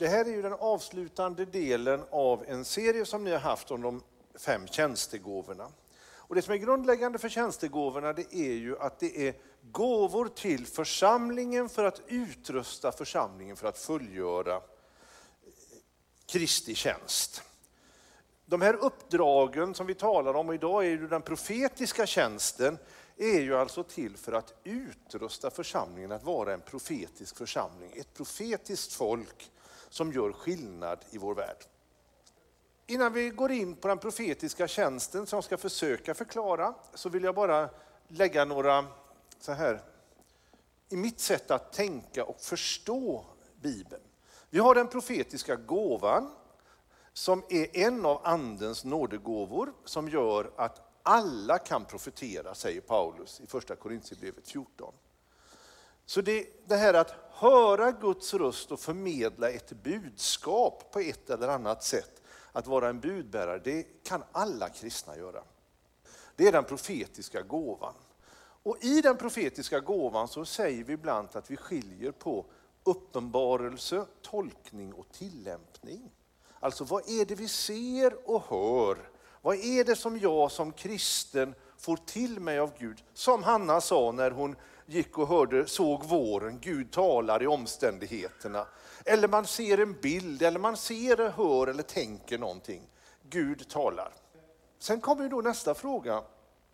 Det här är ju den avslutande delen av en serie som ni har haft om de fem tjänstegåvorna. Och det som är grundläggande för tjänstegåvorna det är ju att det är gåvor till församlingen för att utrusta församlingen för att fullgöra Kristi tjänst. De här uppdragen som vi talar om idag är ju den profetiska tjänsten är ju alltså till för att utrusta församlingen att vara en profetisk församling, ett profetiskt folk som gör skillnad i vår värld. Innan vi går in på den profetiska tjänsten som jag ska försöka förklara så vill jag bara lägga några så här i mitt sätt att tänka och förstå Bibeln. Vi har den profetiska gåvan som är en av Andens nådegåvor som gör att alla kan profetera, säger Paulus i första Korintierbrevet 14. Så det, det här att höra Guds röst och förmedla ett budskap på ett eller annat sätt, att vara en budbärare, det kan alla kristna göra. Det är den profetiska gåvan. Och i den profetiska gåvan så säger vi ibland att vi skiljer på uppenbarelse, tolkning och tillämpning. Alltså vad är det vi ser och hör? Vad är det som jag som kristen får till mig av Gud? Som Hanna sa när hon gick och hörde, såg våren, Gud talar i omständigheterna. Eller man ser en bild, eller man ser, hör eller tänker någonting. Gud talar. Sen kommer då nästa fråga.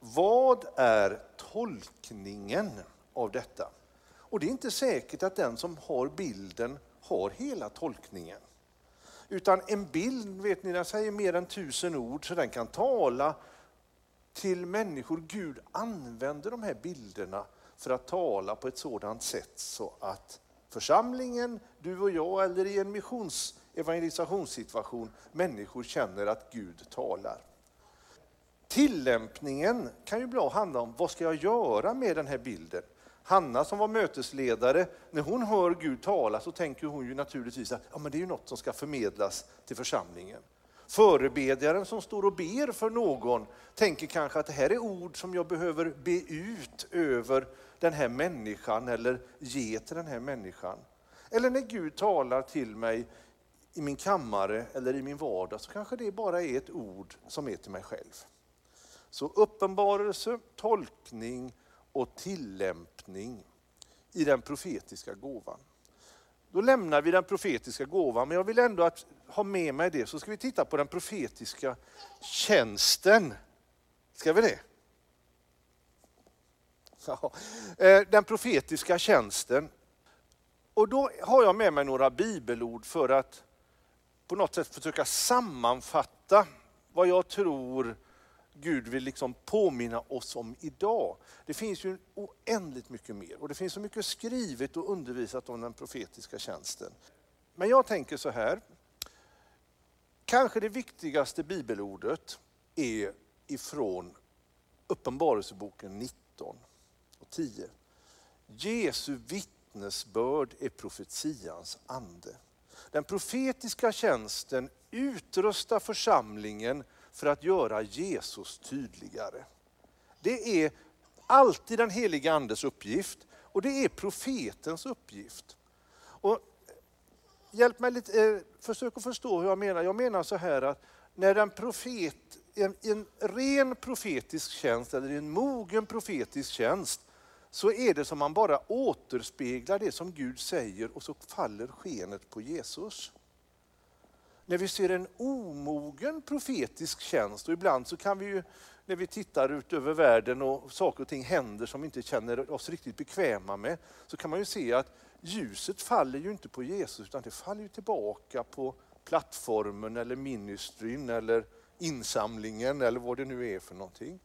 Vad är tolkningen av detta? Och det är inte säkert att den som har bilden har hela tolkningen. Utan en bild, vet ni, den säger mer än tusen ord, så den kan tala till människor. Gud använder de här bilderna för att tala på ett sådant sätt så att församlingen, du och jag eller i en missions evangelisationssituation, människor känner att Gud talar. Tillämpningen kan ju bra handla om vad ska jag göra med den här bilden? Hanna som var mötesledare, när hon hör Gud tala så tänker hon ju naturligtvis att ja, men det är ju något som ska förmedlas till församlingen. Förebedjaren som står och ber för någon tänker kanske att det här är ord som jag behöver be ut över den här människan eller ge till den här människan. Eller när Gud talar till mig i min kammare eller i min vardag så kanske det bara är ett ord som är till mig själv. Så uppenbarelse, tolkning och tillämpning i den profetiska gåvan. Då lämnar vi den profetiska gåvan, men jag vill ändå att ha med mig det, så ska vi titta på den profetiska tjänsten. Ska vi det? Ja. Eh, den profetiska tjänsten. Och då har jag med mig några bibelord för att på något sätt försöka sammanfatta vad jag tror Gud vill liksom påminna oss om idag. Det finns ju oändligt mycket mer och det finns så mycket skrivet och undervisat om den profetiska tjänsten. Men jag tänker så här, kanske det viktigaste bibelordet är ifrån Uppenbarelseboken 19 och 10. Jesu vittnesbörd är profetians ande. Den profetiska tjänsten utrustar församlingen för att göra Jesus tydligare. Det är alltid den heliga andes uppgift och det är profetens uppgift. Och hjälp mig lite, eh, försök att förstå hur jag menar. Jag menar så här att när en profet, en, en ren profetisk tjänst eller en mogen profetisk tjänst så är det som man bara återspeglar det som Gud säger och så faller skenet på Jesus när vi ser en omogen profetisk tjänst och ibland så kan vi ju när vi tittar ut över världen och saker och ting händer som vi inte känner oss riktigt bekväma med så kan man ju se att ljuset faller ju inte på Jesus utan det faller ju tillbaka på plattformen eller ministryn eller insamlingen eller vad det nu är för någonting.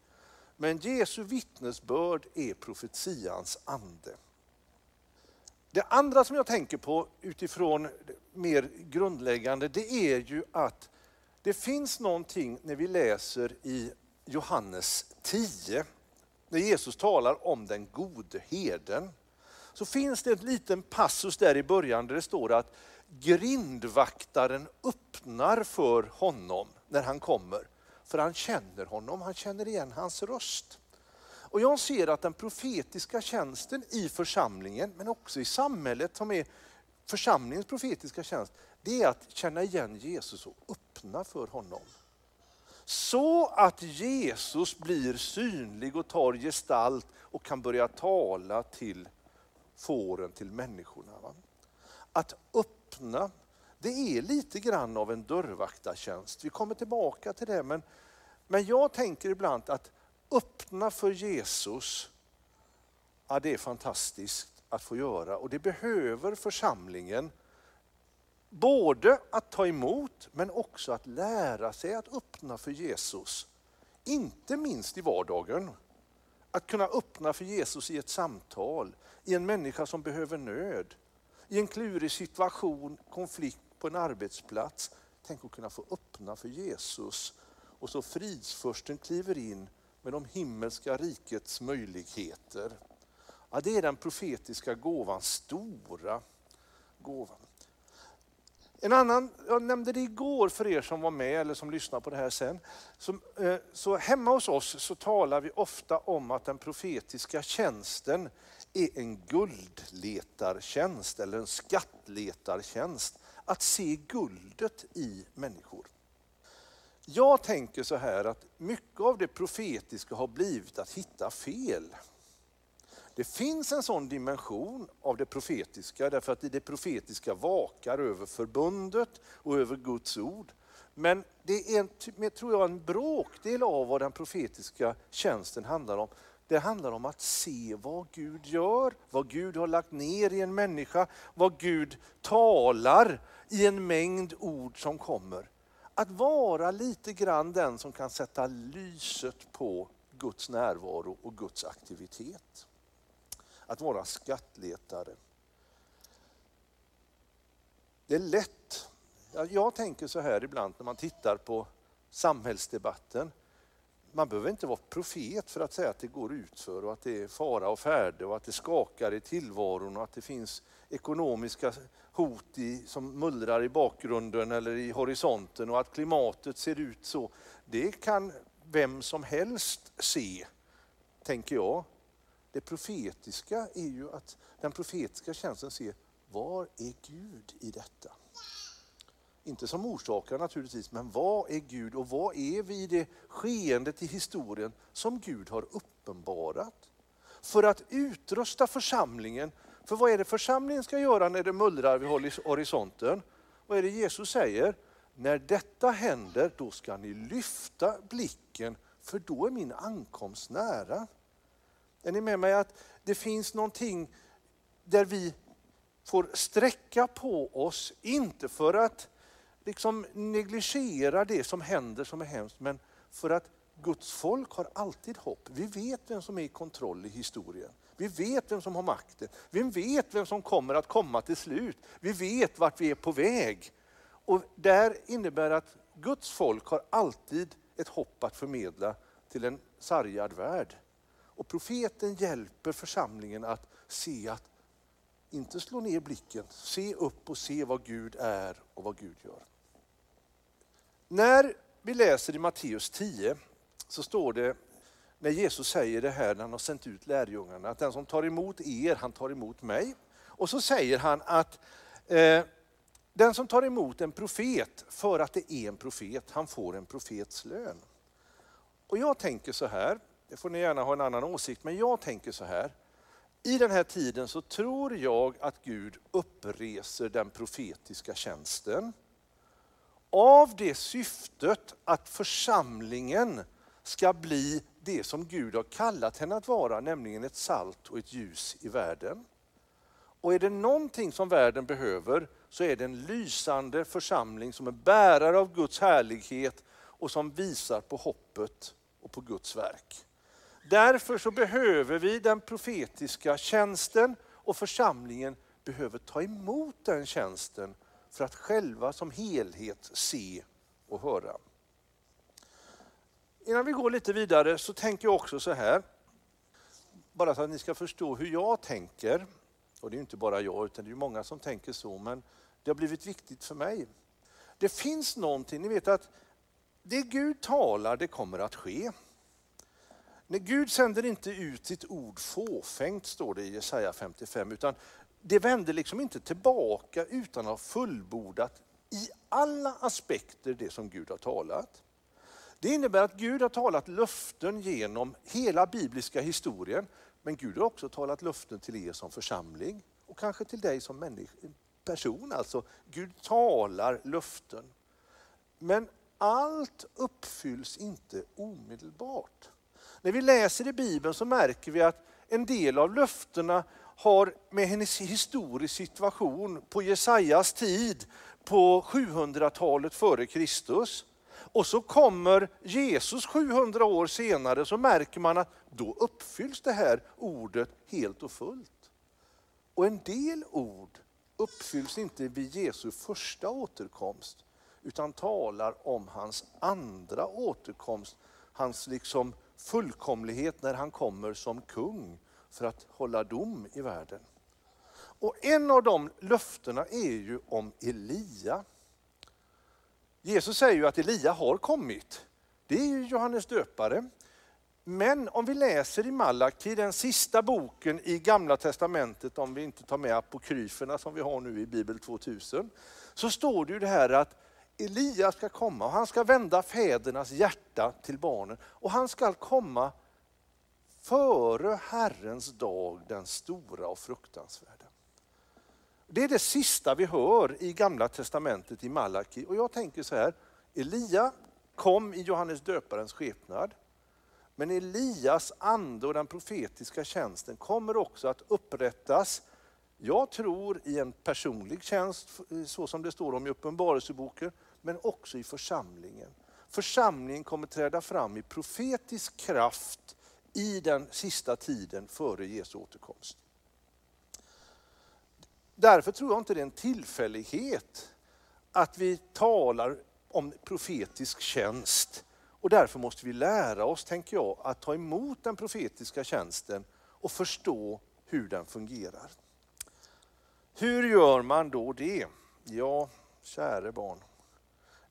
Men Jesu vittnesbörd är profetians ande. Det andra som jag tänker på utifrån mer grundläggande, det är ju att det finns någonting när vi läser i Johannes 10, när Jesus talar om den gode herden, så finns det en liten passus där i början där det står att grindvaktaren öppnar för honom när han kommer. För han känner honom, han känner igen hans röst. Och jag ser att den profetiska tjänsten i församlingen, men också i samhället som är församlingens profetiska tjänst, det är att känna igen Jesus och öppna för honom. Så att Jesus blir synlig och tar gestalt och kan börja tala till fåren, till människorna. Va? Att öppna, det är lite grann av en dörrvaktartjänst. Vi kommer tillbaka till det, men, men jag tänker ibland att öppna för Jesus, ja, det är fantastiskt att få göra och det behöver församlingen Både att ta emot men också att lära sig att öppna för Jesus. Inte minst i vardagen. Att kunna öppna för Jesus i ett samtal, i en människa som behöver nöd, i en klurig situation, konflikt på en arbetsplats. Tänk att kunna få öppna för Jesus och så fridsförsten kliver in med de himmelska rikets möjligheter. Ja, det är den profetiska gåvan, stora gåvan. En annan, jag nämnde det igår för er som var med eller som lyssnar på det här sen. Så, eh, så hemma hos oss så talar vi ofta om att den profetiska tjänsten är en guldletartjänst eller en skattletartjänst. Att se guldet i människor. Jag tänker så här att mycket av det profetiska har blivit att hitta fel. Det finns en sån dimension av det profetiska därför att det profetiska vakar över förbundet och över Guds ord. Men det är en, tror jag, en bråkdel av vad den profetiska tjänsten handlar om. Det handlar om att se vad Gud gör, vad Gud har lagt ner i en människa, vad Gud talar i en mängd ord som kommer. Att vara lite grann den som kan sätta lyset på Guds närvaro och Guds aktivitet att vara skattletare. Det är lätt, jag tänker så här ibland när man tittar på samhällsdebatten. Man behöver inte vara profet för att säga att det går utför och att det är fara och färde och att det skakar i tillvaron och att det finns ekonomiska hot i, som mullrar i bakgrunden eller i horisonten och att klimatet ser ut så. Det kan vem som helst se, tänker jag. Det profetiska är ju att den profetiska känslan ser, var är Gud i detta? Inte som orsakare naturligtvis, men vad är Gud och vad är vi i det skeendet i historien som Gud har uppenbarat? För att utrusta församlingen, för vad är det församlingen ska göra när det mullrar vid horisonten? Vad är det Jesus säger? När detta händer, då ska ni lyfta blicken, för då är min ankomst nära. Är ni med mig att det finns någonting där vi får sträcka på oss, inte för att liksom negligera det som händer som är hemskt, men för att Guds folk har alltid hopp. Vi vet vem som är i kontroll i historien. Vi vet vem som har makten. Vi vet vem som kommer att komma till slut. Vi vet vart vi är på väg. Och där innebär att Guds folk har alltid ett hopp att förmedla till en sargad värld. Och profeten hjälper församlingen att se att inte slå ner blicken, se upp och se vad Gud är och vad Gud gör. När vi läser i Matteus 10 så står det, när Jesus säger det här när han har sänt ut lärjungarna, att den som tar emot er, han tar emot mig. Och så säger han att eh, den som tar emot en profet för att det är en profet, han får en profets lön. Och jag tänker så här, det får ni gärna ha en annan åsikt, men jag tänker så här. I den här tiden så tror jag att Gud uppreser den profetiska tjänsten av det syftet att församlingen ska bli det som Gud har kallat henne att vara, nämligen ett salt och ett ljus i världen. Och är det någonting som världen behöver så är det en lysande församling som är bärare av Guds härlighet och som visar på hoppet och på Guds verk. Därför så behöver vi den profetiska tjänsten och församlingen behöver ta emot den tjänsten för att själva som helhet se och höra. Innan vi går lite vidare så tänker jag också så här, bara så att ni ska förstå hur jag tänker, och det är inte bara jag utan det är många som tänker så, men det har blivit viktigt för mig. Det finns någonting, ni vet att det Gud talar det kommer att ske. Nej, Gud sänder inte ut sitt ord fåfängt, står det i Jesaja 55, utan det vänder liksom inte tillbaka utan att ha fullbordat i alla aspekter det som Gud har talat. Det innebär att Gud har talat löften genom hela bibliska historien, men Gud har också talat löften till er som församling och kanske till dig som person. Alltså, Gud talar löften. Men allt uppfylls inte omedelbart. När vi läser i Bibeln så märker vi att en del av löftena har med hennes historisk situation på Jesajas tid på 700-talet före Kristus. Och så kommer Jesus 700 år senare så märker man att då uppfylls det här ordet helt och fullt. Och en del ord uppfylls inte vid Jesu första återkomst utan talar om hans andra återkomst, hans liksom fullkomlighet när han kommer som kung för att hålla dom i världen. Och en av de löftena är ju om Elia. Jesus säger ju att Elia har kommit. Det är ju Johannes döpare. Men om vi läser i Malaki, den sista boken i Gamla Testamentet, om vi inte tar med apokryferna som vi har nu i Bibel 2000, så står det ju det här att Elia ska komma och han ska vända fädernas hjärta till barnen och han ska komma före Herrens dag, den stora och fruktansvärda. Det är det sista vi hör i Gamla Testamentet i Malaki. Och jag tänker så här, Elia kom i Johannes döparens skepnad. Men Elias ande och den profetiska tjänsten kommer också att upprättas, jag tror i en personlig tjänst, så som det står om i Uppenbarelseboken, men också i församlingen. Församlingen kommer träda fram i profetisk kraft i den sista tiden före Jesu återkomst. Därför tror jag inte det är en tillfällighet att vi talar om profetisk tjänst. Och därför måste vi lära oss, tänker jag, att ta emot den profetiska tjänsten och förstå hur den fungerar. Hur gör man då det? Ja, käre barn,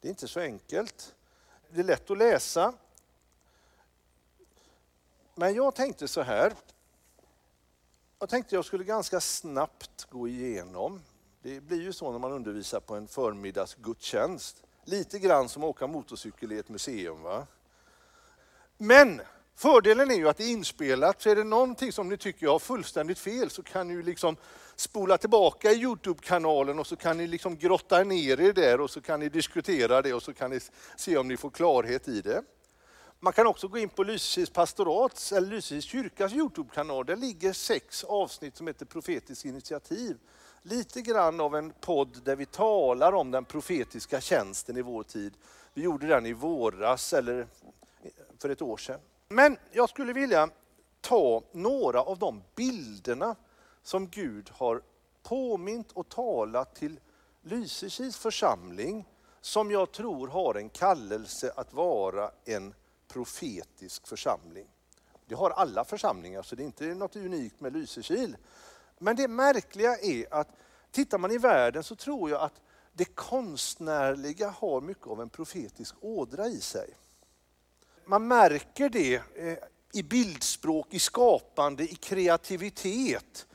det är inte så enkelt. Det är lätt att läsa. Men jag tänkte så här, jag tänkte jag skulle ganska snabbt gå igenom. Det blir ju så när man undervisar på en förmiddagsgudstjänst. Lite grann som att åka motorcykel i ett museum. Va? Men fördelen är ju att det är inspelat, så är det någonting som ni tycker jag har fullständigt fel så kan ni liksom spola tillbaka i Youtube-kanalen och så kan ni liksom grotta ner er där och så kan ni diskutera det och så kan ni se om ni får klarhet i det. Man kan också gå in på Lysekils pastorats eller Lysekils kyrkas Youtube-kanal. Där ligger sex avsnitt som heter Profetiskt initiativ. Lite grann av en podd där vi talar om den profetiska tjänsten i vår tid. Vi gjorde den i våras eller eh, för ett år sedan. Men jag skulle vilja ta några av de bilderna som Gud har påmint och talat till Lysekils församling som jag tror har en kallelse att vara en profetisk församling. Det har alla församlingar, så det är inte något unikt med Lysekil. Men det märkliga är att tittar man i världen så tror jag att det konstnärliga har mycket av en profetisk ådra i sig. Man märker det eh, i bildspråk, i skapande, i kreativitet.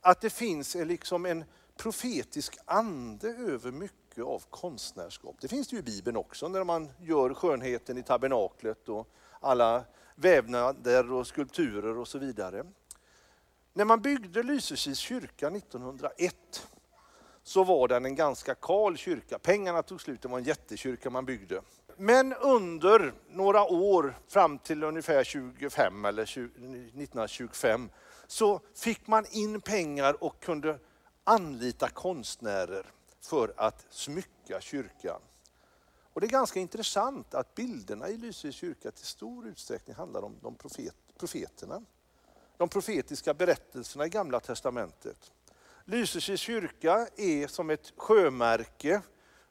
Att det finns eh, liksom en profetisk ande över mycket av konstnärskap. Det finns det ju i Bibeln också när man gör skönheten i tabernaklet och alla vävnader och skulpturer och så vidare. När man byggde Lysekils kyrka 1901 så var den en ganska kal kyrka. Pengarna tog slut, det var en jättekyrka man byggde. Men under några år fram till ungefär 25 eller 1925 så fick man in pengar och kunde anlita konstnärer för att smycka kyrkan. Och Det är ganska intressant att bilderna i Lysekils kyrka till stor utsträckning handlar om de profet, profeterna. De profetiska berättelserna i Gamla Testamentet. Lysekils kyrka är som ett sjömärke,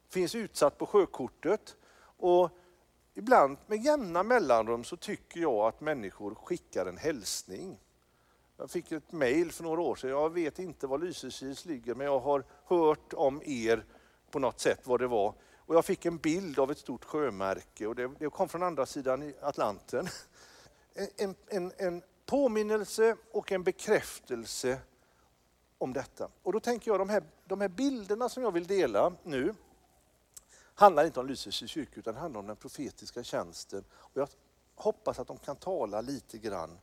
finns utsatt på sjökortet. Och ibland med jämna mellanrum så tycker jag att människor skickar en hälsning. Jag fick ett mejl för några år sedan. Jag vet inte var Lysekils ligger, men jag har hört om er på något sätt vad det var. Och jag fick en bild av ett stort sjömärke och det, det kom från andra sidan Atlanten. En, en, en påminnelse och en bekräftelse om detta. Och då tänker jag de här, de här bilderna som jag vill dela nu handlar inte om Lysekils kyrka utan handlar om den profetiska tjänsten. Och jag hoppas att de kan tala lite grann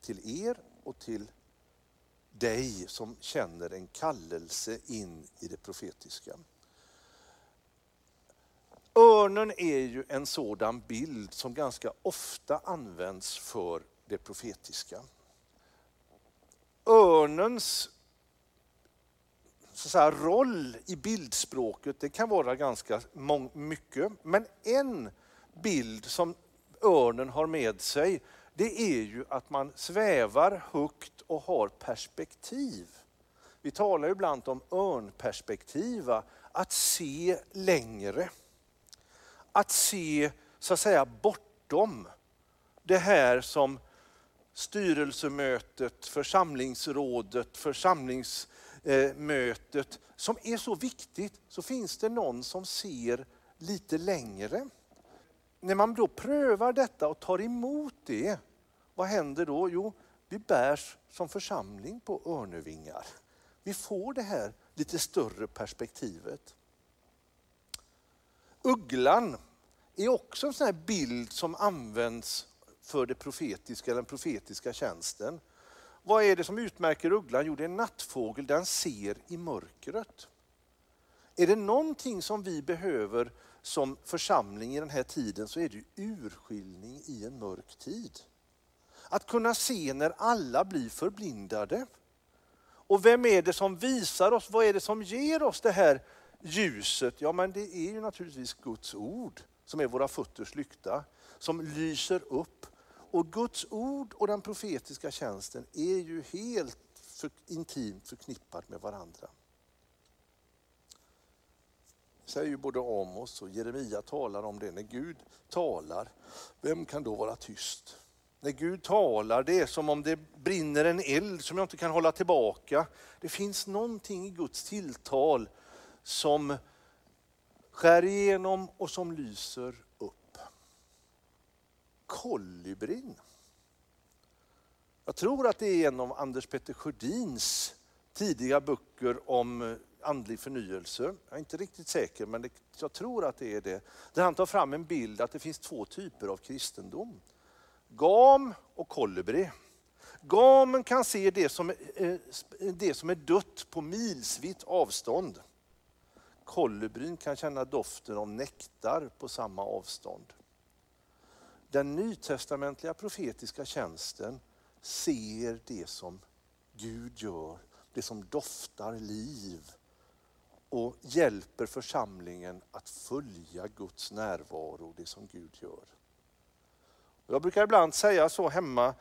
till er och till dig som känner en kallelse in i det profetiska. Örnen är ju en sådan bild som ganska ofta används för det profetiska. Örnens så säga, roll i bildspråket det kan vara ganska mycket, men en bild som örnen har med sig det är ju att man svävar högt och har perspektiv. Vi talar ibland om örnperspektiva, att se längre. Att se så att säga bortom det här som styrelsemötet, församlingsrådet, församlings... Eh, mötet som är så viktigt, så finns det någon som ser lite längre. När man då prövar detta och tar emot det, vad händer då? Jo, vi bärs som församling på örnevingar. Vi får det här lite större perspektivet. Ugglan är också en sån här bild som används för det profetiska, den profetiska tjänsten. Vad är det som utmärker ugglan? Jo, det är en nattfågel, den ser i mörkret. Är det någonting som vi behöver som församling i den här tiden så är det urskiljning i en mörk tid. Att kunna se när alla blir förblindade. Och vem är det som visar oss, vad är det som ger oss det här ljuset? Ja men det är ju naturligtvis Guds ord som är våra fötters lykta, som lyser upp. Och Guds ord och den profetiska tjänsten är ju helt för, intimt förknippat med varandra. Det säger ju både Amos och Jeremia talar om det. När Gud talar, vem kan då vara tyst? När Gud talar, det är som om det brinner en eld som jag inte kan hålla tillbaka. Det finns någonting i Guds tilltal som skär igenom och som lyser. Kolibrin. Jag tror att det är en av Anders Petter Sjödins tidiga böcker om eh, andlig förnyelse. Jag är inte riktigt säker, men det, jag tror att det är det. Där han tar fram en bild att det finns två typer av kristendom. Gam och kolibri. Gamen kan se det som, eh, eh, det som är dött på milsvitt avstånd. Kolibrin kan känna doften av nektar på samma avstånd. Den nytestamentliga profetiska tjänsten ser det som Gud gör, det som doftar liv och hjälper församlingen att följa Guds närvaro, det som Gud gör. Jag brukar ibland säga så hemma,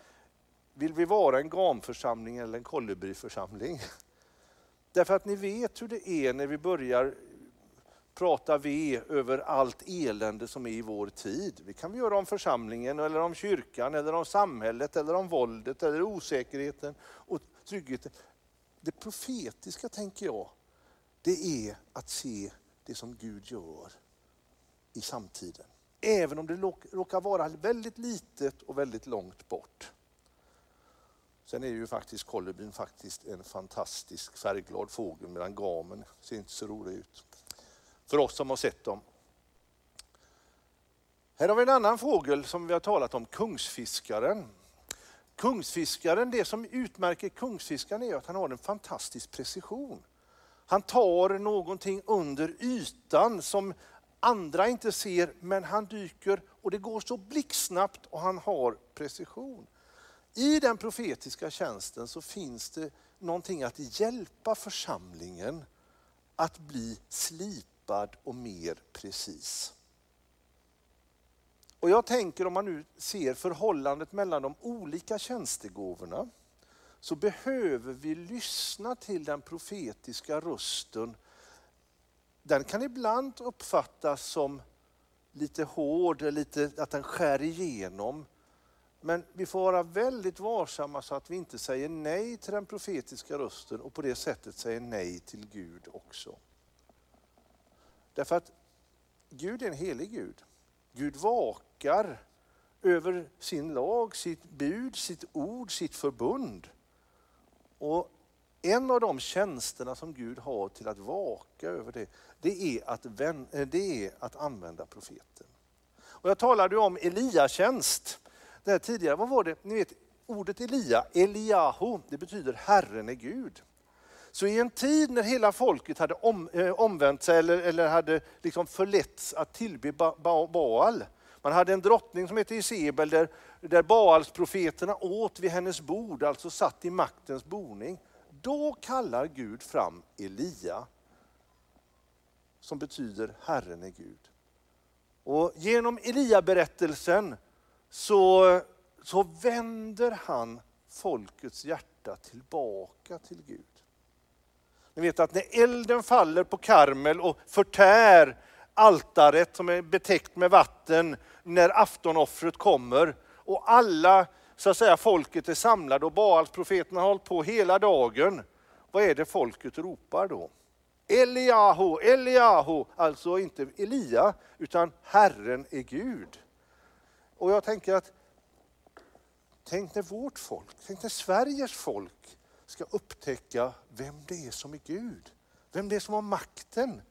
vill vi vara en gamförsamling eller en kolibriförsamling? Därför att ni vet hur det är när vi börjar pratar vi över allt elände som är i vår tid. Vi kan göra om församlingen, eller om kyrkan, eller om samhället, eller om våldet, eller osäkerheten och tryggheten. Det profetiska, tänker jag, det är att se det som Gud gör i samtiden. Även om det råkar vara väldigt litet och väldigt långt bort. Sen är ju faktiskt kolibrin faktiskt en fantastisk färgglad fågel medan gamen ser inte så rolig ut. För oss som har sett dem. Här har vi en annan fågel som vi har talat om, kungsfiskaren. Kungsfiskaren, det som utmärker kungsfiskaren är att han har en fantastisk precision. Han tar någonting under ytan som andra inte ser, men han dyker och det går så blixtsnabbt och han har precision. I den profetiska tjänsten så finns det någonting att hjälpa församlingen att bli slipad och mer precis. Och jag tänker om man nu ser förhållandet mellan de olika tjänstegåvorna så behöver vi lyssna till den profetiska rösten. Den kan ibland uppfattas som lite hård, lite, att den skär igenom. Men vi får vara väldigt varsamma så att vi inte säger nej till den profetiska rösten och på det sättet säger nej till Gud också. Därför att Gud är en helig Gud. Gud vakar över sin lag, sitt bud, sitt ord, sitt förbund. Och en av de tjänsterna som Gud har till att vaka över det, det är att, vän, eh, det är att använda profeten. Och jag talade om Eliatjänst där tidigare. Vad var det? Ni vet, ordet Elia, Eliahu, det betyder Herren är Gud. Så i en tid när hela folket hade om, eh, omvänt sig eller, eller hade liksom förletts att tillbe ba, Baal. Man hade en drottning som hette Isebel där, där Baals-profeterna åt vid hennes bord, alltså satt i maktens boning. Då kallar Gud fram Elia, som betyder Herren är Gud. Och genom Elia-berättelsen så, så vänder han folkets hjärta tillbaka till Gud. Ni vet att när elden faller på Karmel och förtär altaret som är betäckt med vatten när aftonoffret kommer och alla så att säga, folket är samlade och Baalsprofeterna har hållit på hela dagen. Vad är det folket ropar då? Eliahu, Eliahu, alltså inte Elia, utan Herren är Gud. Och jag tänker att, tänk när vårt folk, tänk när Sveriges folk ska upptäcka vem det är som är Gud. Vem det är som har makten,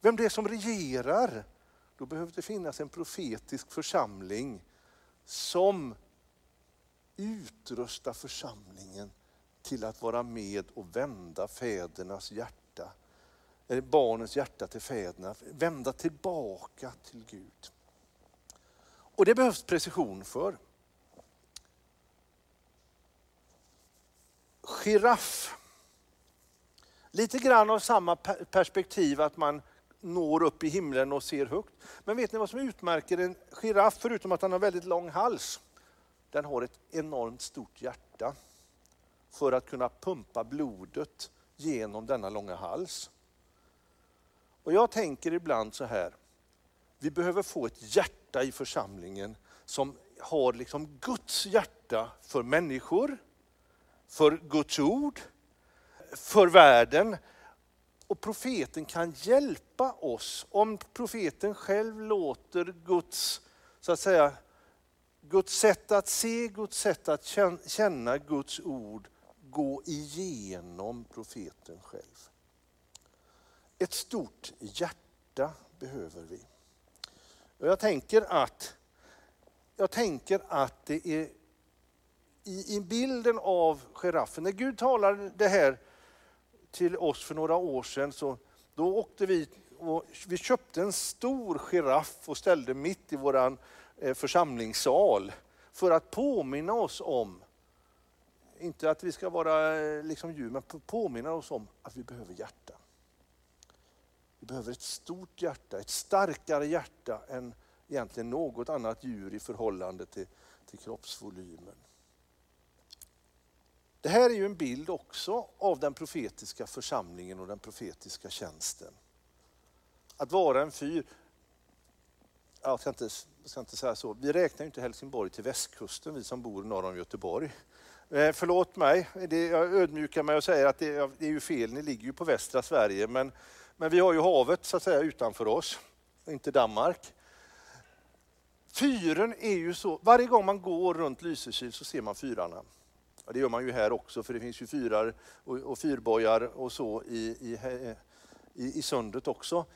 vem det är som regerar. Då behöver det finnas en profetisk församling som utrustar församlingen till att vara med och vända fädernas hjärta, eller barnens hjärta till fäderna, vända tillbaka till Gud. Och det behövs precision för. Giraff. Lite grann av samma perspektiv att man når upp i himlen och ser högt. Men vet ni vad som utmärker en giraff förutom att han har väldigt lång hals? Den har ett enormt stort hjärta för att kunna pumpa blodet genom denna långa hals. Och jag tänker ibland så här, vi behöver få ett hjärta i församlingen som har liksom Guds hjärta för människor, för Guds ord, för världen. Och profeten kan hjälpa oss om profeten själv låter Guds, så att säga, Guds sätt att se, Guds sätt att känna Guds ord gå igenom profeten själv. Ett stort hjärta behöver vi. Och jag tänker att, jag tänker att det är i, i bilden av giraffen, när Gud talade det här till oss för några år sedan så då åkte vi och vi köpte en stor giraff och ställde mitt i våran eh, församlingssal för att påminna oss om, inte att vi ska vara eh, liksom djur, men påminna oss om att vi behöver hjärta. Vi behöver ett stort hjärta, ett starkare hjärta än egentligen något annat djur i förhållande till, till kroppsvolymen. Det här är ju en bild också av den profetiska församlingen och den profetiska tjänsten. Att vara en fyr, jag ska inte, jag ska inte säga så, vi räknar ju inte Helsingborg till västkusten, vi som bor norr om Göteborg. Eh, förlåt mig, det, jag ödmjukar mig och säger att det, det är ju fel, ni ligger ju på västra Sverige, men, men vi har ju havet så att säga utanför oss, inte Danmark. Fyren är ju så, varje gång man går runt Lysekil så ser man fyrarna. Ja, det gör man ju här också, för det finns ju fyrar och, och fyrbojar och så i, i, i, i sundet också.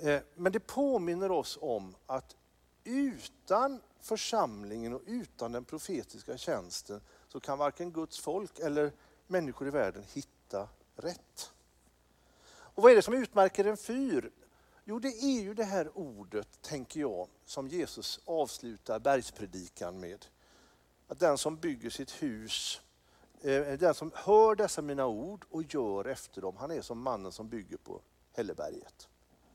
Eh, men det påminner oss om att utan församlingen och utan den profetiska tjänsten så kan varken Guds folk eller människor i världen hitta rätt. Och vad är det som utmärker en fyr? Jo, det är ju det här ordet, tänker jag, som Jesus avslutar bergspredikan med. Att den som bygger sitt hus Eh, den som hör dessa mina ord och gör efter dem, han är som mannen som bygger på Hälleberget,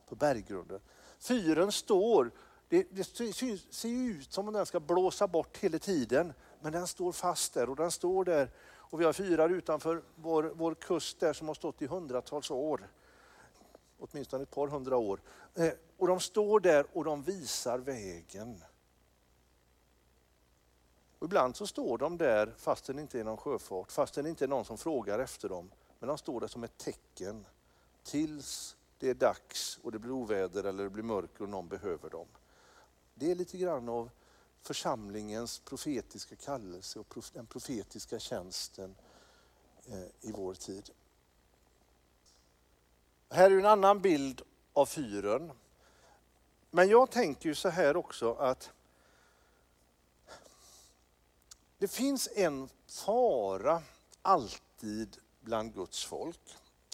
på berggrunden. Fyren står, det, det ser ut som om den ska blåsa bort hela tiden, men den står fast där och den står där. Och vi har fyrar utanför vår, vår kust där som har stått i hundratals år, åtminstone ett par hundra år. Eh, och de står där och de visar vägen. Och ibland så står de där fast det inte är någon sjöfart, fast det inte är någon som frågar efter dem. Men de står där som ett tecken tills det är dags och det blir oväder eller det blir mörker och någon behöver dem. Det är lite grann av församlingens profetiska kallelse och den profetiska tjänsten eh, i vår tid. Här är en annan bild av fyren. Men jag tänker ju så här också att det finns en fara alltid bland Guds folk.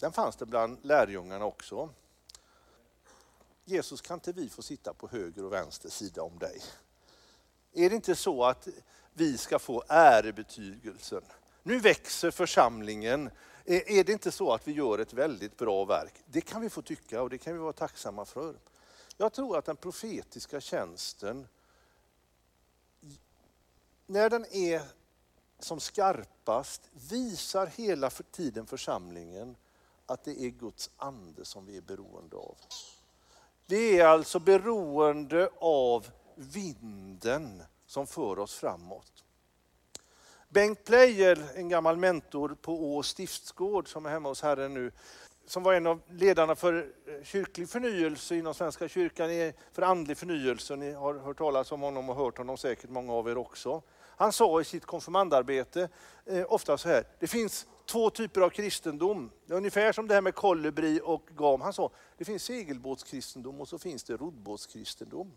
Den fanns det bland lärjungarna också. Jesus, kan inte vi få sitta på höger och vänster sida om dig? Är det inte så att vi ska få ärebetygelsen? Nu växer församlingen. Är det inte så att vi gör ett väldigt bra verk? Det kan vi få tycka och det kan vi vara tacksamma för. Jag tror att den profetiska tjänsten, när den är som skarpast, visar hela tiden församlingen att det är Guds ande som vi är beroende av. Vi är alltså beroende av vinden som för oss framåt. Bengt Pleijel, en gammal mentor på Å stiftsgård som är hemma hos Herren nu, som var en av ledarna för eh, kyrklig förnyelse inom Svenska kyrkan, för andlig förnyelse. Ni har hört talas om honom och hört honom säkert många av er också. Han sa i sitt konfirmandarbete eh, ofta så här, det finns två typer av kristendom. Ungefär som det här med kolibri och gam. Han sa, det finns segelbåtskristendom och så finns det roddbåtskristendom.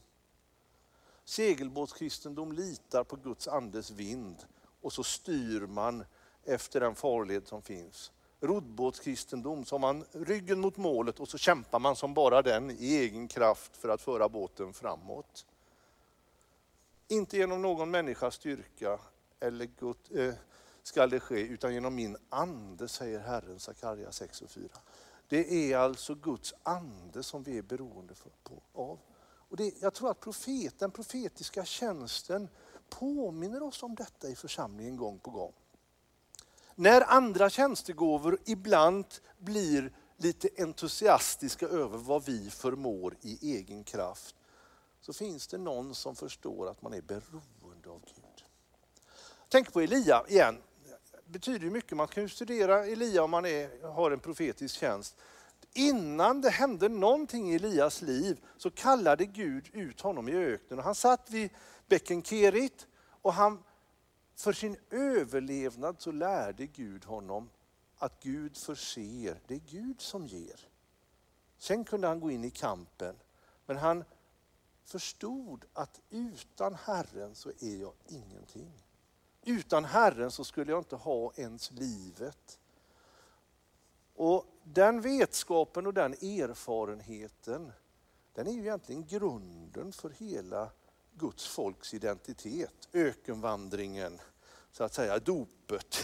Segelbåtskristendom litar på Guds andes vind och så styr man efter den farled som finns. Roddbåtskristendom, så har man ryggen mot målet och så kämpar man som bara den i egen kraft för att föra båten framåt. Inte genom någon människas styrka eller Gud, eh, skall det ske, utan genom min ande, säger Herren, Sakarja 6 och 4. Det är alltså Guds ande som vi är beroende för, på, av. Och det, jag tror att profet, den profetiska tjänsten påminner oss om detta i församlingen gång på gång. När andra tjänstegåvor ibland blir lite entusiastiska över vad vi förmår i egen kraft, så finns det någon som förstår att man är beroende av Gud. Tänk på Elia igen. Det betyder mycket. Man kan ju studera Elia om man är, har en profetisk tjänst. Innan det hände någonting i Elias liv så kallade Gud ut honom i öknen. Han satt vid bäcken Kerit och han, för sin överlevnad så lärde Gud honom att Gud förser, det är Gud som ger. Sen kunde han gå in i kampen, men han förstod att utan Herren så är jag ingenting. Utan Herren så skulle jag inte ha ens livet. Och den vetskapen och den erfarenheten, den är ju egentligen grunden för hela Guds folks identitet. Ökenvandringen, så att säga dopet.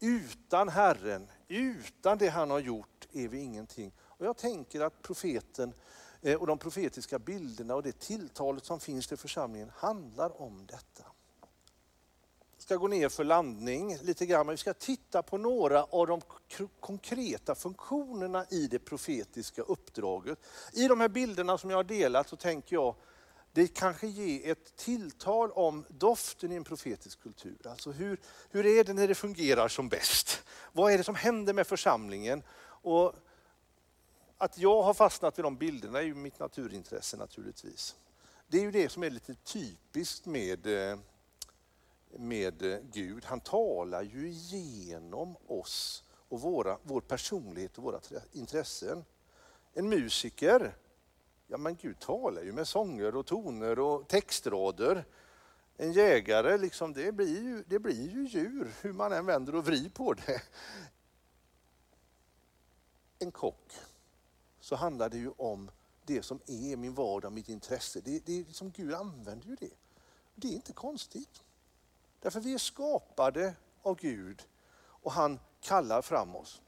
Utan Herren, utan det han har gjort är vi ingenting. Och jag tänker att profeten Eh, och de profetiska bilderna och det tilltalet som finns till församlingen handlar om detta ska gå ner för landning lite grann, men vi ska titta på några av de konkreta funktionerna i det profetiska uppdraget. I de här bilderna som jag har delat så tänker jag, det kanske ger ett tilltal om doften i en profetisk kultur. Alltså hur, hur är det när det fungerar som bäst? Vad är det som händer med församlingen? Och att jag har fastnat vid de bilderna är ju mitt naturintresse naturligtvis. Det är ju det som är lite typiskt med eh, med eh, Gud. Han talar ju igenom oss och våra, vår personlighet och våra intressen. En musiker, ja men Gud talar ju med sånger och toner och textrader. En jägare, liksom, det, blir ju, det blir ju djur hur man än vänder och vrider på det. En kock, så handlar det ju om det som är min vardag, mitt intresse. Det, det är liksom, Gud använder ju det. Det är inte konstigt. Därför vi är skapade av Gud och han kallar fram oss.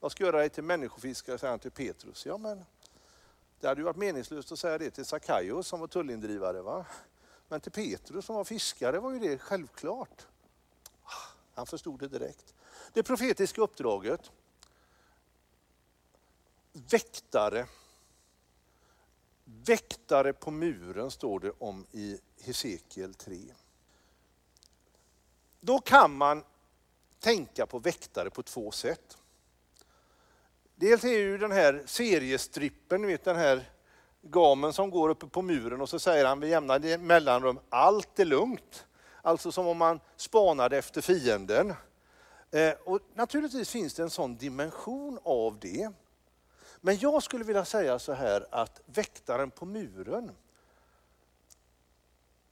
Jag ska göra dig till människofiskare, säger han till Petrus. Ja, men det hade ju varit meningslöst att säga det till Sackaios som var tullindrivare. Va? Men till Petrus som var fiskare var ju det självklart. Ah, han förstod det direkt. Det profetiska uppdraget, väktare, väktare på muren står det om i Hesekiel 3. Då kan man tänka på väktare på två sätt. Dels är ju den här seriestrippen, vet den här gamen som går uppe på muren och så säger han vid jämna mellanrum, allt är lugnt. Alltså som om man spanade efter fienden. Eh, och naturligtvis finns det en sån dimension av det. Men jag skulle vilja säga så här att väktaren på muren,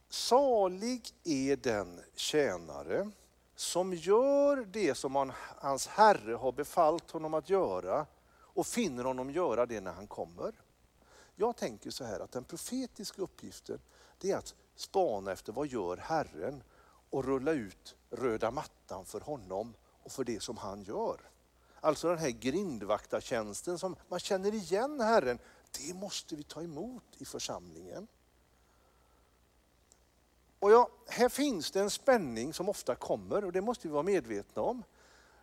salig är den tjänare som gör det som han, hans herre har befallt honom att göra och finner honom göra det när han kommer. Jag tänker så här att den profetiska uppgiften det är att spana efter vad gör Herren och rulla ut röda mattan för honom och för det som han gör. Alltså den här grindvaktartjänsten som man känner igen Herren, det måste vi ta emot i församlingen. Och ja, här finns det en spänning som ofta kommer och det måste vi vara medvetna om.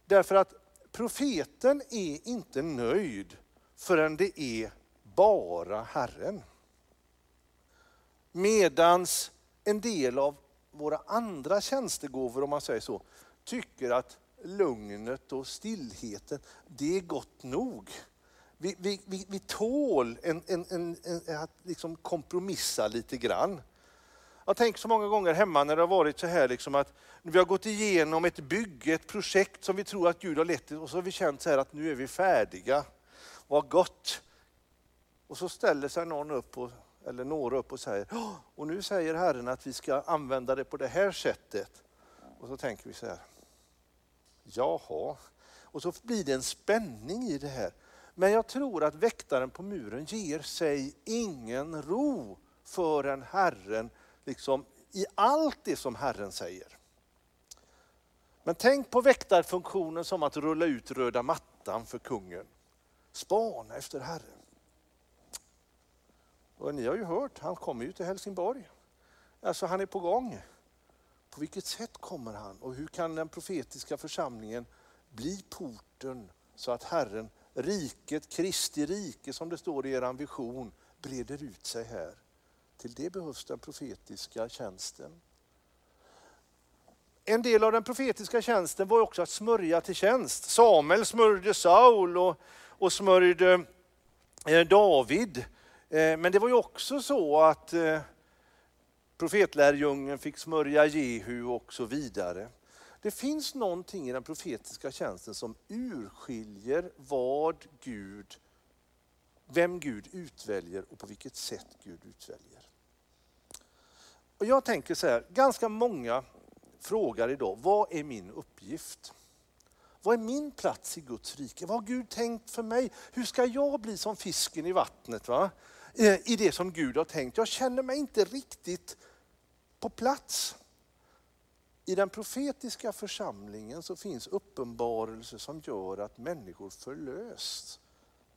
Därför att profeten är inte nöjd förrän det är bara Herren. Medans en del av våra andra tjänstegåvor, om man säger så, tycker att lugnet och stillheten, det är gott nog. Vi, vi, vi, vi tål en, en, en, en, att liksom kompromissa lite grann. Jag tänker så många gånger hemma när det har varit så här liksom att vi har gått igenom ett bygge, ett projekt som vi tror att Gud har lett till och så har vi känt så här att nu är vi färdiga. Vad gott! Och så ställer sig någon upp, och, eller några upp och säger, och nu säger Herren att vi ska använda det på det här sättet. Och så tänker vi så här, jaha. Och så blir det en spänning i det här. Men jag tror att väktaren på muren ger sig ingen ro förrän Herren, liksom i allt det som Herren säger. Men tänk på väktarfunktionen som att rulla ut röda mattan för kungen. Spana efter Herren. Och ni har ju hört, han kommer ju till Helsingborg. Alltså han är på gång. På vilket sätt kommer han och hur kan den profetiska församlingen bli porten så att Herren, riket, Kristi rike som det står i er vision, breder ut sig här. Till det behövs den profetiska tjänsten. En del av den profetiska tjänsten var också att smörja till tjänst. Samuel smörjde Saul och, och smörjde eh, David eh, men det var ju också så att eh, profetlärjungen fick smörja Jehu och så vidare. Det finns någonting i den profetiska tjänsten som urskiljer vad Gud, vem Gud utväljer och på vilket sätt Gud utväljer. Och jag tänker så här, ganska många frågar idag, vad är min uppgift? Vad är min plats i Guds rike? Vad har Gud tänkt för mig? Hur ska jag bli som fisken i vattnet? Va? Eh, i det som Gud har tänkt. Jag känner mig inte riktigt på plats. I den profetiska församlingen så finns uppenbarelser som gör att människor förlösts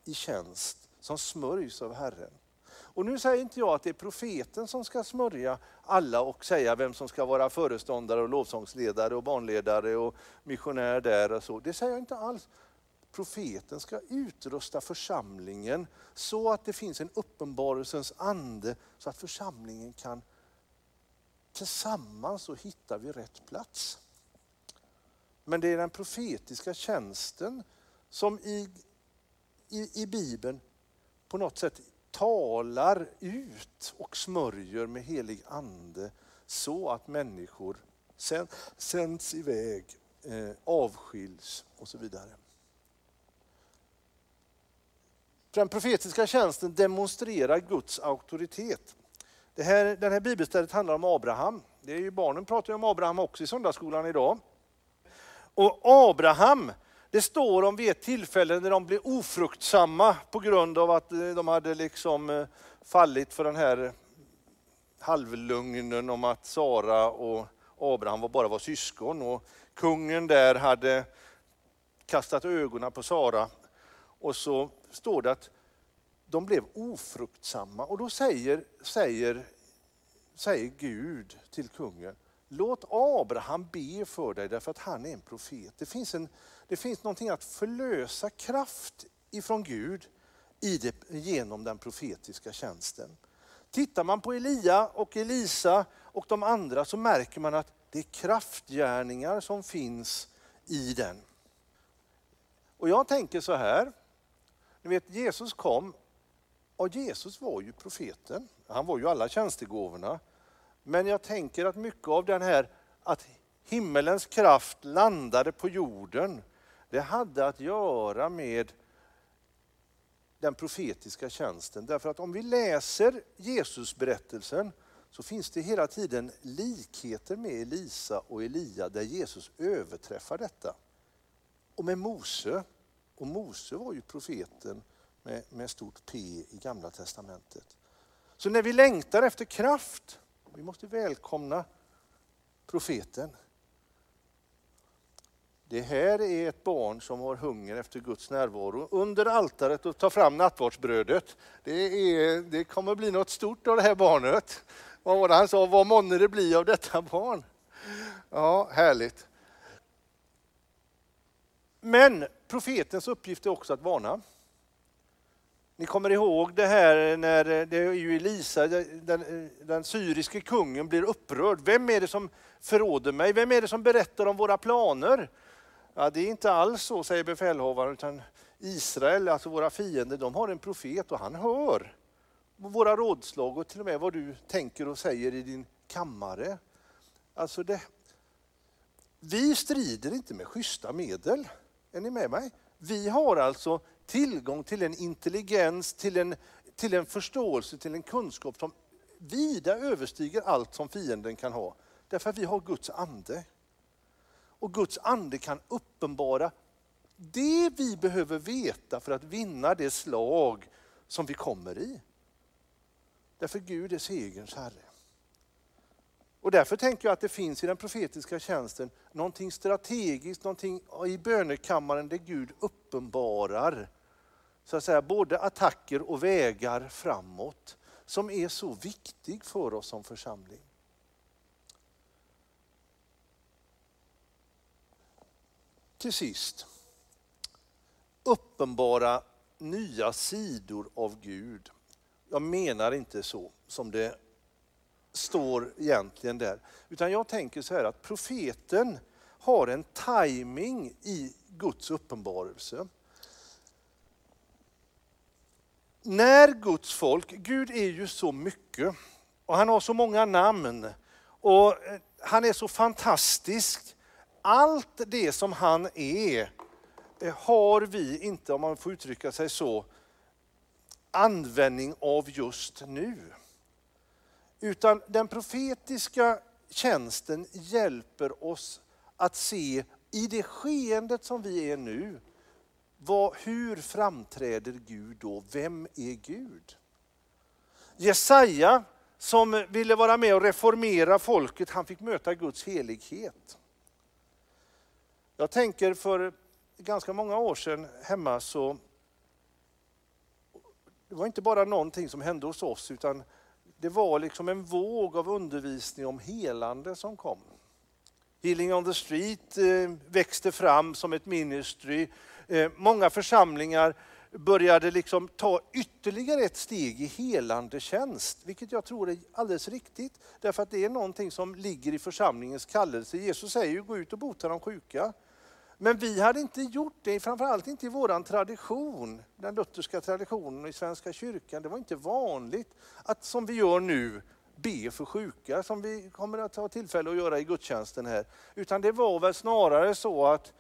i tjänst som smörjs av Herren. Och nu säger inte jag att det är profeten som ska smörja alla och säga vem som ska vara föreståndare och lovsångsledare och barnledare och missionär där och så. Det säger jag inte alls profeten ska utrusta församlingen så att det finns en uppenbarelsens ande så att församlingen kan tillsammans så hittar vi rätt plats. Men det är den profetiska tjänsten som i, i, i Bibeln på något sätt talar ut och smörjer med helig ande så att människor sänds iväg, eh, avskiljs och så vidare. Den profetiska tjänsten demonstrerar Guds auktoritet. Det här, den här bibelstället handlar om Abraham. Det är ju, barnen pratar ju om Abraham också i söndagsskolan idag. Och Abraham, det står om vid ett tillfälle när de blev ofruktsamma på grund av att eh, de hade liksom eh, fallit för den här halvlugnen om att Sara och Abraham bara var syskon. Och kungen där hade kastat ögonen på Sara och så står det att de blev ofruktsamma och då säger, säger, säger Gud till kungen, låt Abraham be för dig därför att han är en profet. Det finns, en, det finns någonting att förlösa kraft ifrån Gud i det, genom den profetiska tjänsten. Tittar man på Elia och Elisa och de andra så märker man att det är kraftgärningar som finns i den. Och jag tänker så här, ni vet Jesus kom och Jesus var ju profeten. Han var ju alla tjänstegåvorna. Men jag tänker att mycket av den här att himmelens kraft landade på jorden, det hade att göra med den profetiska tjänsten. Därför att om vi läser Jesusberättelsen så finns det hela tiden likheter med Elisa och Elia där Jesus överträffar detta. Och med Mose, och Mose var ju profeten med, med stort P i Gamla Testamentet. Så när vi längtar efter kraft, vi måste välkomna profeten. Det här är ett barn som har hunger efter Guds närvaro. Under altaret och ta fram nattvardsbrödet. Det, är, det kommer bli något stort av det här barnet. Vad var det han sa? Vad månne det blir av detta barn? Ja, härligt. Men profetens uppgift är också att varna. Ni kommer ihåg det här när eh, det är ju Elisa, den, eh, den syriske kungen blir upprörd. Vem är det som förråder mig? Vem är det som berättar om våra planer? Ja, det är inte alls så, säger befälhavaren, utan Israel, alltså våra fiender, de har en profet och han hör våra rådslag och till och med vad du tänker och säger i din kammare. Alltså det, vi strider inte med schyssta medel. Är ni med mig? Vi har alltså tillgång till en intelligens, till en, till en förståelse, till en kunskap som vida överstiger allt som fienden kan ha. Därför att vi har Guds ande. Och Guds ande kan uppenbara det vi behöver veta för att vinna det slag som vi kommer i. Därför Gud är segerns Herre. Och därför tänker jag att det finns i den profetiska tjänsten någonting strategiskt, någonting i bönekammaren där Gud uppenbarar så att säga, både attacker och vägar framåt som är så viktig för oss som församling. Till sist, uppenbara nya sidor av Gud. Jag menar inte så som det står egentligen där. Utan jag tänker så här att profeten har en timing i Guds uppenbarelse. När Guds folk, Gud är ju så mycket och han har så många namn och eh, han är så fantastisk. Allt det som han är eh, har vi inte, om man får uttrycka sig så, användning av just nu. Utan den profetiska tjänsten hjälper oss att se i det skeendet som vi är nu, vad, hur framträder Gud då? Vem är Gud? Jesaja som ville vara med och reformera folket, han fick möta Guds helighet. Jag tänker för ganska många år sedan hemma så det var inte bara någonting som hände hos oss utan det var liksom en våg av undervisning om helande som kom. Healing on the Street eh, växte fram som ett ministry. Eh, många församlingar började liksom ta ytterligare ett steg i helande tjänst, vilket jag tror är alldeles riktigt. Därför att det är någonting som ligger i församlingens kallelse. Jesus säger ju gå ut och bota de sjuka. Men vi hade inte gjort det, framförallt inte i vår tradition, den lutherska traditionen i Svenska kyrkan. Det var inte vanligt att som vi gör nu be för sjuka som vi kommer att ha tillfälle att göra i gudstjänsten här. Utan det var väl snarare så att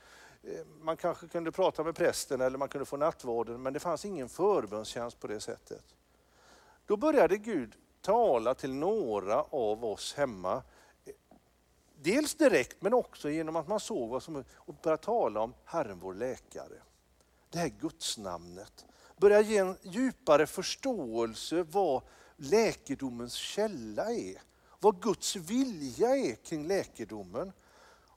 Eh, man kanske kunde prata med prästen eller man kunde få nattvarden men det fanns ingen förbönstjänst på det sättet. Då började Gud tala till några av oss hemma Dels direkt men också genom att man såg vad som och började tala om Herren vår läkare. Det här gudsnamnet. Börja ge en djupare förståelse vad läkedomens källa är. Vad Guds vilja är kring läkedomen.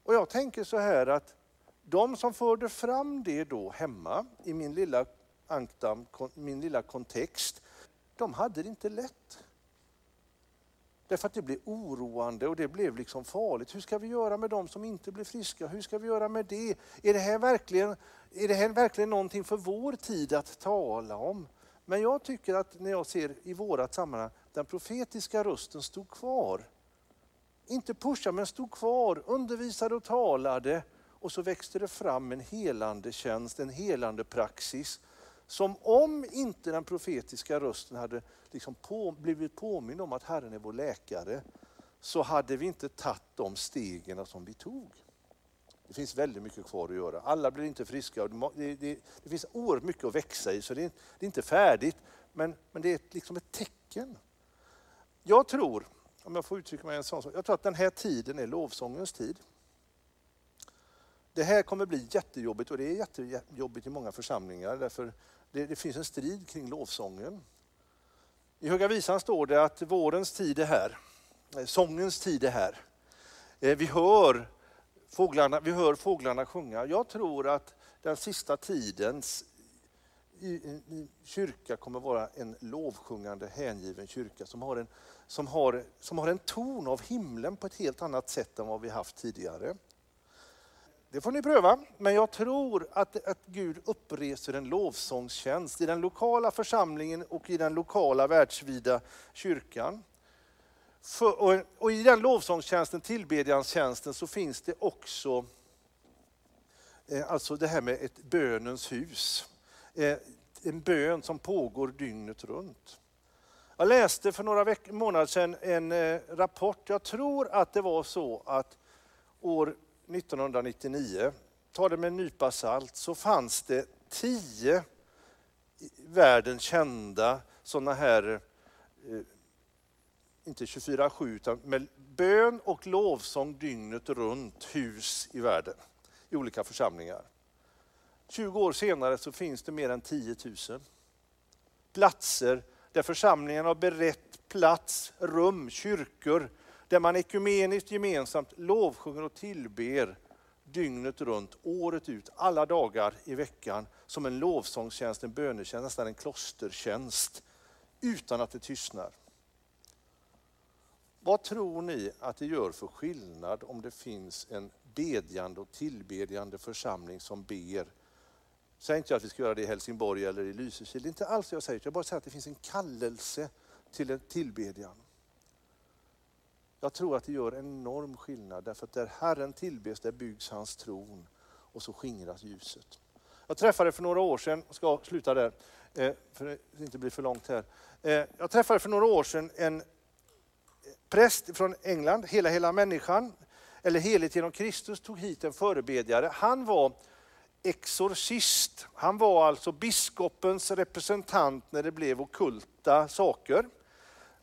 Och jag tänker så här att de som förde fram det då hemma i min lilla ankdam, min lilla kontext, de hade det inte lätt. Därför att det blev oroande och det blev liksom farligt. Hur ska vi göra med de som inte blir friska? Hur ska vi göra med det? Är det här verkligen, är det här verkligen någonting för vår tid att tala om? Men jag tycker att när jag ser i vårat sammanhang, den profetiska rösten stod kvar. Inte pusha men stod kvar, undervisade och talade och så växte det fram en helande tjänst, en helande praxis som om inte den profetiska rösten hade liksom på, blivit påmind om att Herren är vår läkare, så hade vi inte tagit de stegen som vi tog. Det finns väldigt mycket kvar att göra. Alla blir inte friska. Det, det, det finns oerhört mycket att växa i, så det är, det är inte färdigt. Men, men det är liksom ett tecken. Jag tror, om jag får uttrycka mig en sån sak, jag tror att den här tiden är lovsångens tid. Det här kommer bli jättejobbigt och det är jättejobbigt i många församlingar därför det, det finns en strid kring lovsången. I Höga Visan står det att vårens tid är här, eh, sångens tid är här. Eh, vi hör fåglarna, vi hör fåglarna sjunga. Jag tror att den sista tidens kyrka kommer vara en lovsjungande, hängiven kyrka som har, en, som, har, som har en ton av himlen på ett helt annat sätt än vad vi haft tidigare. Det får ni pröva, men jag tror att, att Gud uppreser en lovsångstjänst i den lokala församlingen och i den lokala världsvida kyrkan. För, och, och, I den lovsångstjänsten, tillbedjanstjänsten, så finns det också eh, alltså det här med ett bönens hus. Eh, en bön som pågår dygnet runt. Jag läste för några månader sedan en eh, rapport, jag tror att det var så att år 1999, ta det med en nypa salt, så fanns det tio världen kända sådana här, eh, inte 24-7, utan med bön och lovsång dygnet runt hus i världen, i olika församlingar. 20 år senare så finns det mer än 10 000 platser där församlingen har berett plats, rum, kyrkor där man ekumeniskt gemensamt lovsjunger och tillber dygnet runt, året ut, alla dagar i veckan som en lovsångstjänst, en bönetjänst, nästan en klostertjänst utan att det tystnar. Vad tror ni att det gör för skillnad om det finns en bedjande och tillbedjande församling som ber Säg inte att vi ska göra det i Helsingborg eller i Lysekil. Det är inte alls det jag säger. Jag bara säger att det finns en kallelse till en tillbedjan. Jag tror att det gör enorm skillnad därför att där Herren tillbes, där byggs hans tron och så skingras ljuset. Jag träffade för några år sedan, jag ska sluta där, eh, för det inte blir för långt här. Eh, jag träffade för några år sedan en präst från England, Hela hela människan, eller Heligt genom Kristus, tog hit en förebedjare. Han var exorcist. Han var alltså biskopens representant när det blev okulta saker.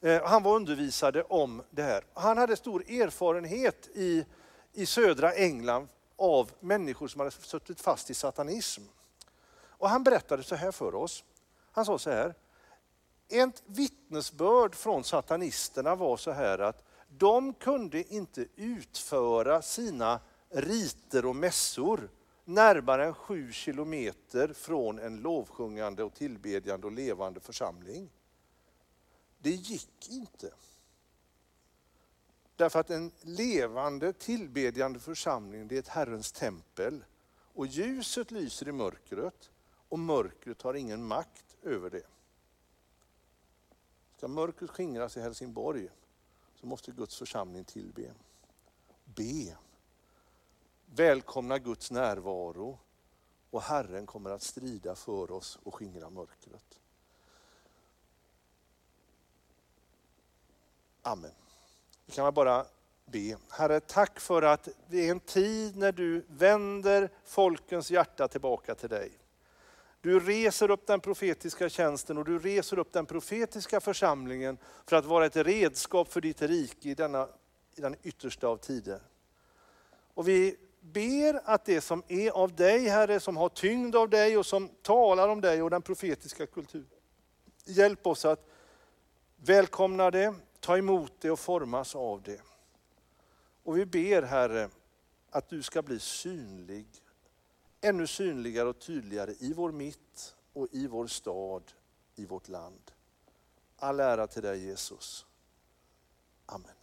Eh, han var undervisade om det här. Han hade stor erfarenhet i, i södra England av människor som hade suttit fast i satanism. Och han berättade så här för oss. Han sa så här. Ett vittnesbörd från satanisterna var så här att de kunde inte utföra sina riter och mässor närmare än sju kilometer från en lovsjungande och tillbedjande och levande församling. Det gick inte. Därför att en levande tillbedjande församling det är ett Herrens tempel. Och ljuset lyser i mörkret och mörkret har ingen makt över det. Ska mörkret skingras i Helsingborg så måste Guds församling tillbe. Be välkomna Guds närvaro och Herren kommer att strida för oss och skingra mörkret. Amen. Vi kan bara be. Herre, tack för att det är en tid när du vänder folkens hjärta tillbaka till dig. Du reser upp den profetiska tjänsten och du reser upp den profetiska församlingen för att vara ett redskap för ditt rike i, denna, i den yttersta av tider. Och vi ber att det som är av dig, Herre, som har tyngd av dig och som talar om dig och den profetiska kulturen. Hjälp oss att välkomna det, ta emot det och formas av det. Och vi ber Herre att du ska bli synlig, ännu synligare och tydligare i vår mitt och i vår stad, i vårt land. All ära till dig Jesus. Amen.